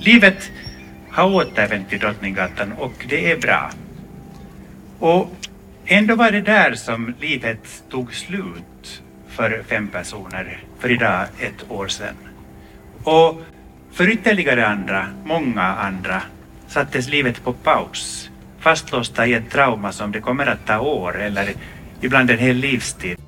Livet har återvänt till Drottninggatan och det är bra. Och ändå var det där som livet tog slut för fem personer för idag ett år sedan. Och för ytterligare andra, många andra, sattes livet på paus, fastlåsta i ett trauma som det kommer att ta år eller ibland en hel livstid.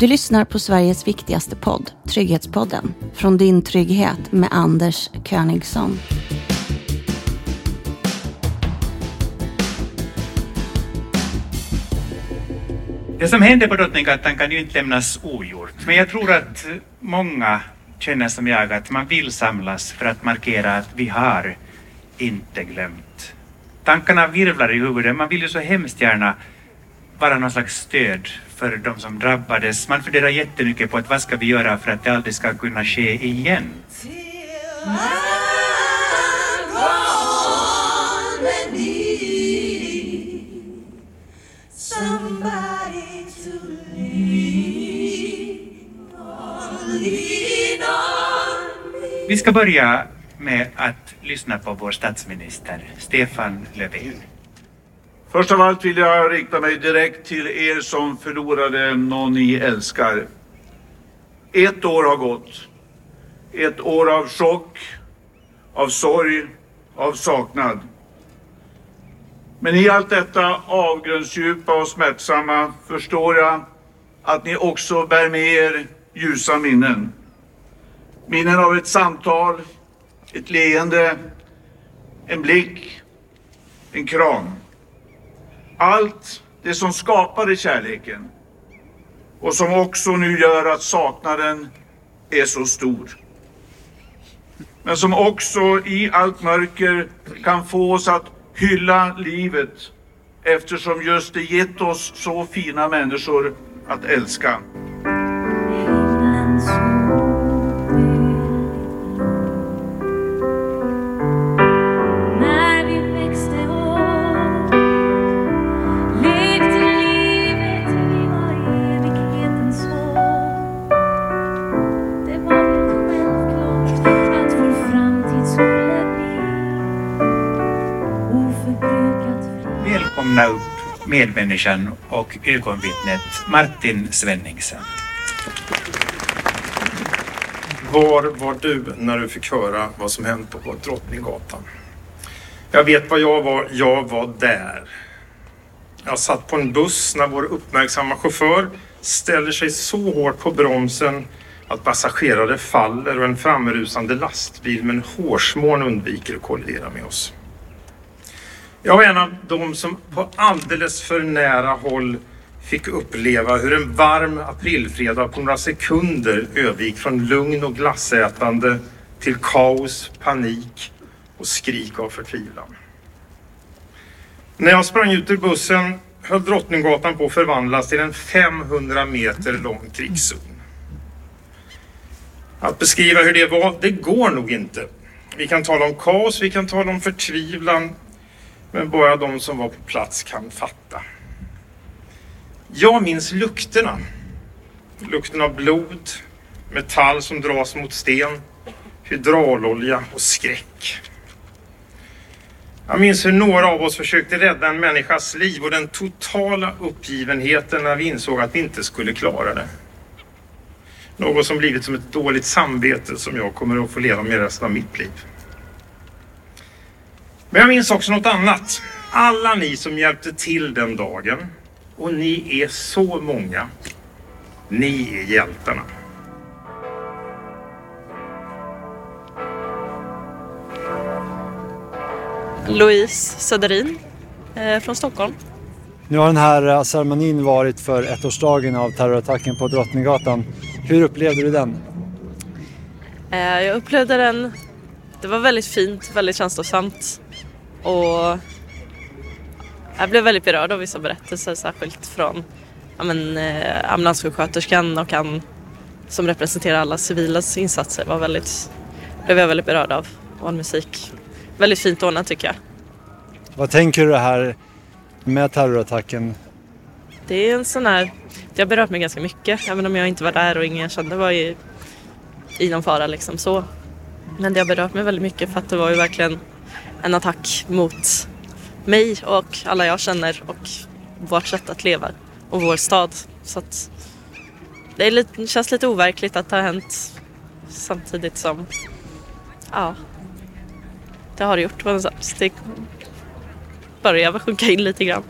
Du lyssnar på Sveriges viktigaste podd, Trygghetspodden, från din trygghet med Anders Königsson. Det som händer på Drottninggatan kan ju inte lämnas ogjort, men jag tror att många känner som jag att man vill samlas för att markera att vi har inte glömt. Tankarna virvlar i huvudet, man vill ju så hemskt gärna vara någon slags stöd för de som drabbades. Man funderar jättemycket på att vad ska vi göra för att det aldrig ska kunna ske igen. Vi ska börja med att lyssna på vår statsminister Stefan Löfven. Först av allt vill jag rikta mig direkt till er som förlorade någon ni älskar. Ett år har gått. Ett år av chock, av sorg, av saknad. Men i allt detta avgrundsdjupa och smärtsamma förstår jag att ni också bär med er ljusa minnen. Minnen av ett samtal, ett leende, en blick, en kram. Allt det som skapade kärleken och som också nu gör att saknaden är så stor. Men som också i allt mörker kan få oss att hylla livet eftersom just det gett oss så fina människor att älska. Medmänniskan och ögonvittnet Martin Svenningsen. Var var du när du fick höra vad som hänt på Drottninggatan? Jag vet vad jag var. Jag var där. Jag satt på en buss när vår uppmärksamma chaufför ställer sig så hårt på bromsen att passagerare faller och en framrusande lastbil med en hårsmån undviker att kollidera med oss. Jag var en av dem som på alldeles för nära håll fick uppleva hur en varm aprilfredag på några sekunder övergick från lugn och glassätande till kaos, panik och skrik av förtvivlan. När jag sprang ut ur bussen höll Drottninggatan på att förvandlas till en 500 meter lång krigszon. Att beskriva hur det var, det går nog inte. Vi kan tala om kaos, vi kan tala om förtvivlan, men bara de som var på plats kan fatta. Jag minns lukterna. Lukten av blod, metall som dras mot sten, hydraulolja och skräck. Jag minns hur några av oss försökte rädda en människas liv och den totala uppgivenheten när vi insåg att vi inte skulle klara det. Något som blivit som ett dåligt samvete som jag kommer att få leva med resten av mitt liv. Men jag minns också något annat. Alla ni som hjälpte till den dagen, och ni är så många, ni är hjältarna. Louise Söderin eh, från Stockholm. Nu har den här eh, ceremonin varit för ettårsdagen av terrorattacken på Drottninggatan. Hur upplevde du den? Eh, jag upplevde den, det var väldigt fint, väldigt känslosamt och jag blev väldigt berörd av vissa berättelser särskilt från ja, men, eh, ambulanssjuksköterskan och han som representerar alla civilas insatser var väldigt, blev jag väldigt berörd av och all musik. Väldigt fint ordnat tycker jag. Vad tänker du här med terrorattacken Det är en sån här, det har berört mig ganska mycket även om jag inte var där och ingen jag kände var i, i någon fara liksom så. Men det har berört mig väldigt mycket för att det var ju verkligen en attack mot mig och alla jag känner och vårt sätt att leva och vår stad. Så att det lite, känns lite overkligt att det har hänt samtidigt som, ja, det har det gjort på något sätt. Det börjar sjunka in lite grann.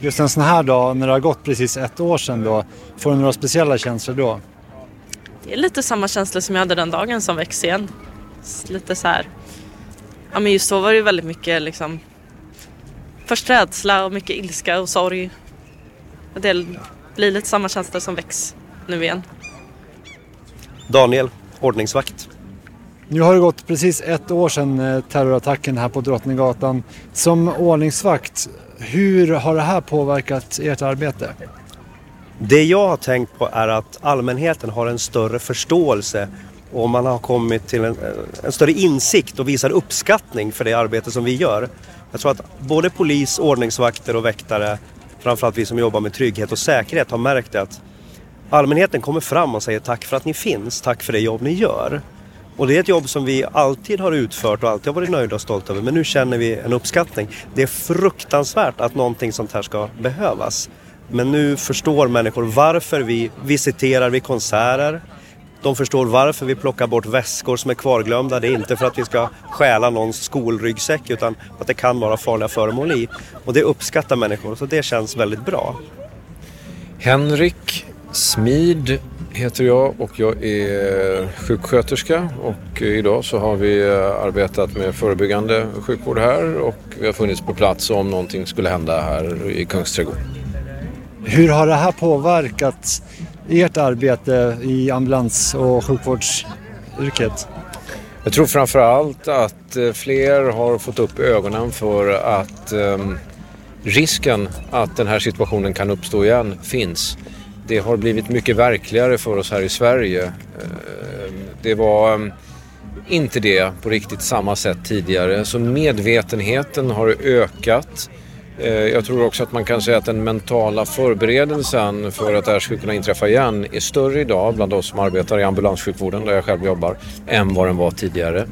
Just en sån här dag när det har gått precis ett år sedan då, får du några speciella känslor då? Det är lite samma känsla som jag hade den dagen som väcks igen. Lite så här, ja men just då var det ju väldigt mycket liksom först rädsla och mycket ilska och sorg. Det blir lite samma känsla som väcks nu igen. Daniel, ordningsvakt. Nu har det gått precis ett år sedan eh, terrorattacken här på Drottninggatan. Som ordningsvakt, hur har det här påverkat ert arbete? Det jag har tänkt på är att allmänheten har en större förståelse och man har kommit till en, en, större insikt och visar uppskattning för det arbete som vi gör. Jag tror att både polis, ordningsvakter och väktare, framförallt vi som jobbar med trygghet och säkerhet, har märkt att allmänheten kommer fram och säger tack för att ni finns, tack för det jobb ni gör. Och det är ett jobb som vi alltid har utfört och alltid har varit nöjda och stolta över. Men nu känner vi en uppskattning. Det är fruktansvärt att någonting sånt här ska behövas. Men nu förstår människor varför vi visiterar vid konserter. De förstår varför vi plockar bort väskor som är kvarglömda. Det är inte för att vi ska stjäla någons skolryggsäck utan att det kan vara farliga föremål i. Och det uppskattar människor så det känns väldigt bra. Henrik Smid heter jag och jag är sjuksköterska och idag så har vi arbetat med förebyggande sjukvård här och vi har funnits på plats om någonting skulle hända här i Kungsträdgården. Hur har det här påverkat ert arbete i ambulans och sjukvårdsyrket? Jag tror framför allt att eh, fler har fått upp ögonen för att ehm, risken att den här situationen kan uppstå igen finns. Det har blivit mycket verkligare för oss här i Sverige. Ehm, det var ehm, inte det på riktigt samma sätt tidigare så medvetenheten har ökat. Eh, jag tror också att man kan säga att den mentala förberedelsen för att det här skulle kunna inträffa igen är större idag bland oss som arbetar i ambulanssjukvården där jag själv jobbar än vad den var tidigare.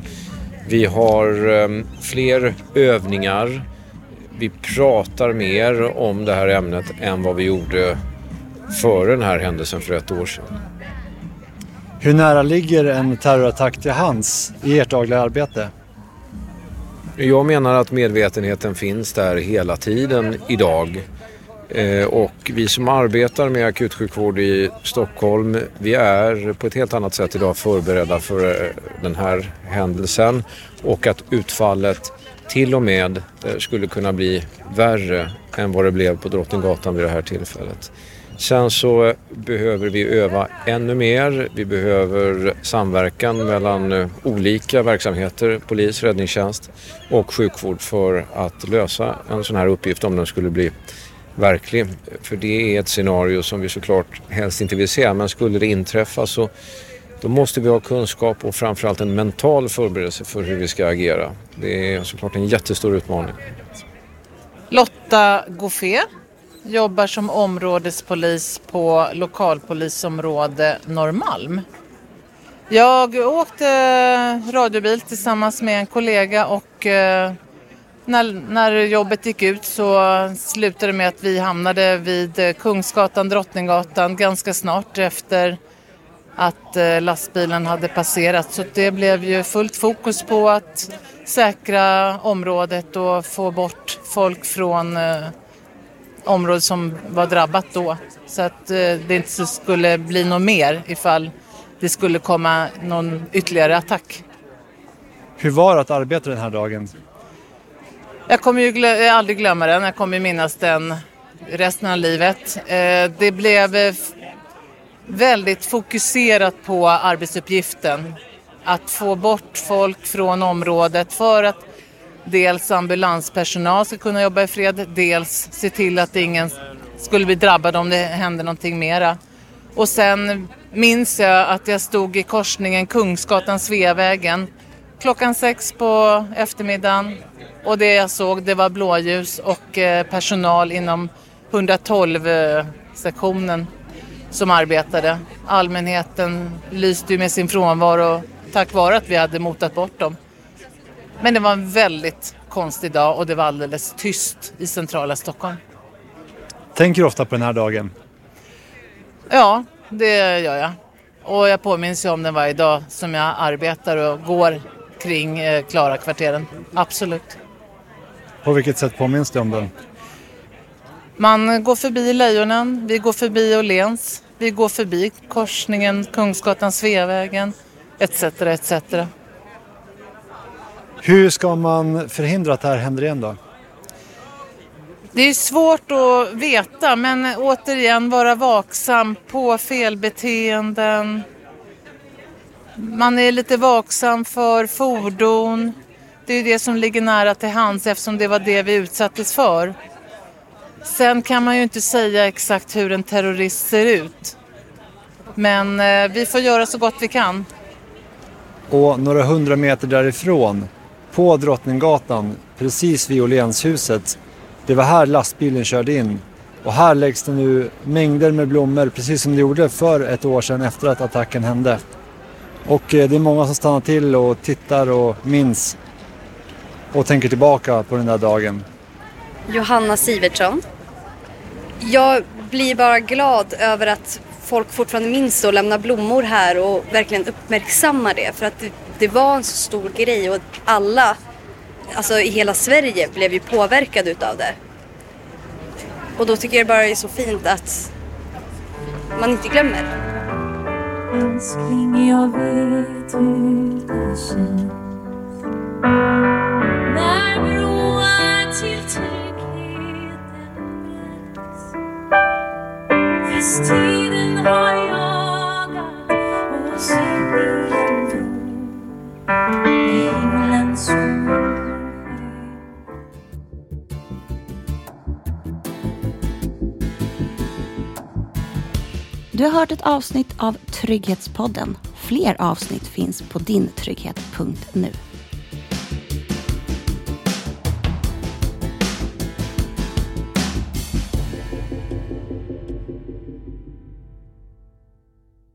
Vi har ehm, fler övningar. Vi pratar mer om det här ämnet än vad vi gjorde före den här händelsen för ett år sedan. Hur nära ligger en terrorattack till hands i ert dagliga arbete? Jag menar att medvetenheten finns där hela tiden idag. Eh, och vi som arbetar med akutsjukvård i Stockholm, vi är på ett helt annat sätt idag förberedda för eh, den här händelsen och att utfallet till och med eh, skulle kunna bli värre än vad det blev på Drottninggatan vid det här tillfället. Sen så eh, behöver vi öva ännu mer. Vi behöver samverkan mellan eh, olika verksamheter, polis, räddningstjänst och sjukvård för att lösa en sån här uppgift om den skulle bli verklig. För det är ett scenario som vi såklart helst inte vill se men skulle det inträffa så då måste vi ha kunskap och framförallt en mental förberedelse för hur vi ska agera. Det är såklart en jättestor utmaning. Lotta Goffé jobbar som områdespolis på lokalpolisområde Norrmalm. Jag åkte radiobil tillsammans med en kollega och eh, när, när jobbet gick ut så slutade det med att vi hamnade vid Kungsgatan, Drottninggatan ganska snart efter att eh, lastbilen hade passerat. Så det blev ju fullt fokus på att säkra området och få bort folk från eh, området som var drabbat då. Så att eh, det inte skulle bli något mer ifall det skulle komma någon ytterligare attack. Hur var det att arbeta den här dagen? Jag kommer ju glö aldrig glömma den, jag kommer minnas den resten av livet. Det blev väldigt fokuserat på arbetsuppgiften. Att få bort folk från området för att dels ambulanspersonal ska kunna jobba i fred, dels se till att ingen skulle bli drabbad om det hände någonting mera. Och sen minns jag att jag stod i korsningen Kungsgatan-Sveavägen klockan sex på eftermiddagen och det jag såg det var blåljus och eh, personal inom 112-sektionen som arbetade. Allmänheten lyste ju med sin frånvaro tack vare att vi hade motat bort dem. Men det var en väldigt konstig dag och det var alldeles tyst i centrala Stockholm. Tänker du ofta på den här dagen? Ja, det gör jag. Och jag påminns ju om den varje dag som jag arbetar och går kring eh, Klara-kvarteren. Absolut. På vilket sätt påminns du om den? Man går förbi Lejonen, vi går förbi Åhléns, vi går förbi korsningen Kungsgatan, Sveavägen etc. etc. Hur ska man förhindra att det här händer igen då? Det är svårt att veta men återigen vara vaksam på felbeteenden. Man är lite vaksam för fordon. Det är det som ligger nära till hands eftersom det var det vi utsattes för. Sen kan man ju inte säga exakt hur en terrorist ser ut. Men eh, vi får göra så gott vi kan. Och några hundra meter därifrån, på Drottninggatan, precis vid Åhlénshuset, det var här lastbilen körde in. Och här läggs det nu mängder med blommor, precis som det gjorde för ett år sedan efter att attacken hände. Och eh, det är många som stannar till och tittar och minns och tänker tillbaka på den där dagen. Johanna Sivertsson. Jag blir bara glad över att folk fortfarande minns det och lämnar blommor här och verkligen uppmärksammar det. För att det, det var en så stor grej och alla, alltså i hela Sverige, blev ju påverkade utav det. Och då tycker jag bara det är så fint att man inte glömmer. Älskling, jag vet hur det känns Tiden har jagat oss in i en i himlens sol Du har hört ett avsnitt av Trygghetspodden. Fler avsnitt finns på dintrygghet.nu.